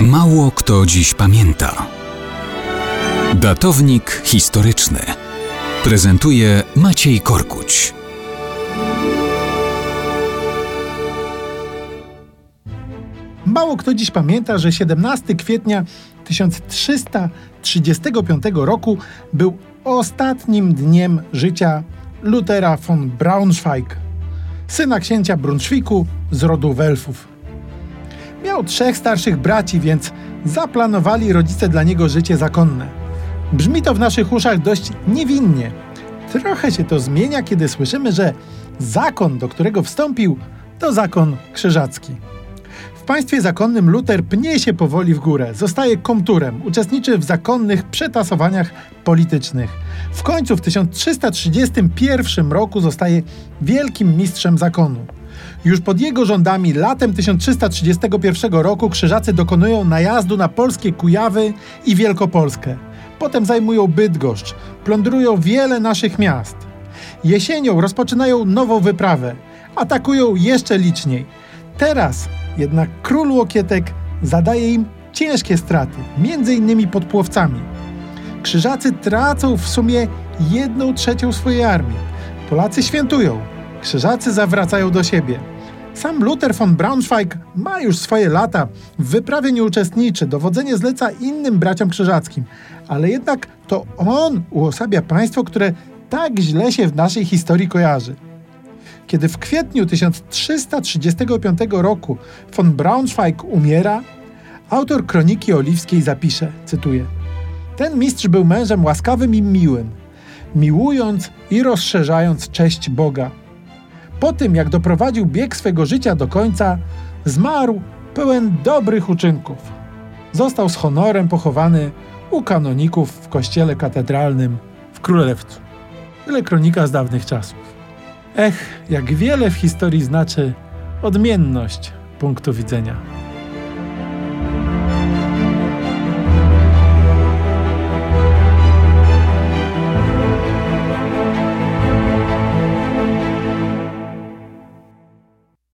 Mało kto dziś pamięta. Datownik historyczny prezentuje Maciej Korkuć. Mało kto dziś pamięta, że 17 kwietnia 1335 roku był ostatnim dniem życia Lutera von Braunschweig, syna księcia Brunszwiku z rodu Welfów. Miał trzech starszych braci, więc zaplanowali rodzice dla niego życie zakonne. Brzmi to w naszych uszach dość niewinnie. Trochę się to zmienia, kiedy słyszymy, że zakon, do którego wstąpił, to zakon krzyżacki. W państwie zakonnym Luter pnie się powoli w górę, zostaje komturem, uczestniczy w zakonnych przetasowaniach politycznych. W końcu w 1331 roku zostaje wielkim mistrzem zakonu. Już pod jego rządami latem 1331 roku krzyżacy dokonują najazdu na polskie Kujawy i Wielkopolskę. Potem zajmują Bydgoszcz, plądrują wiele naszych miast. Jesienią rozpoczynają nową wyprawę, atakują jeszcze liczniej. Teraz jednak król Łokietek zadaje im ciężkie straty, między innymi pod Płowcami. Krzyżacy tracą w sumie jedną trzecią swojej armii. Polacy świętują, krzyżacy zawracają do siebie. Sam Luther von Braunschweig ma już swoje lata, w wyprawie nie uczestniczy, dowodzenie zleca innym braciom krzyżackim, ale jednak to on uosabia państwo, które tak źle się w naszej historii kojarzy. Kiedy w kwietniu 1335 roku von Braunschweig umiera, autor Kroniki Oliwskiej zapisze, cytuję: Ten mistrz był mężem łaskawym i miłym, miłując i rozszerzając cześć Boga. Po tym, jak doprowadził bieg swego życia do końca, zmarł pełen dobrych uczynków. Został z honorem pochowany u kanoników w kościele katedralnym w Królewcu. Tyle kronika z dawnych czasów. Ech, jak wiele w historii znaczy odmienność punktu widzenia.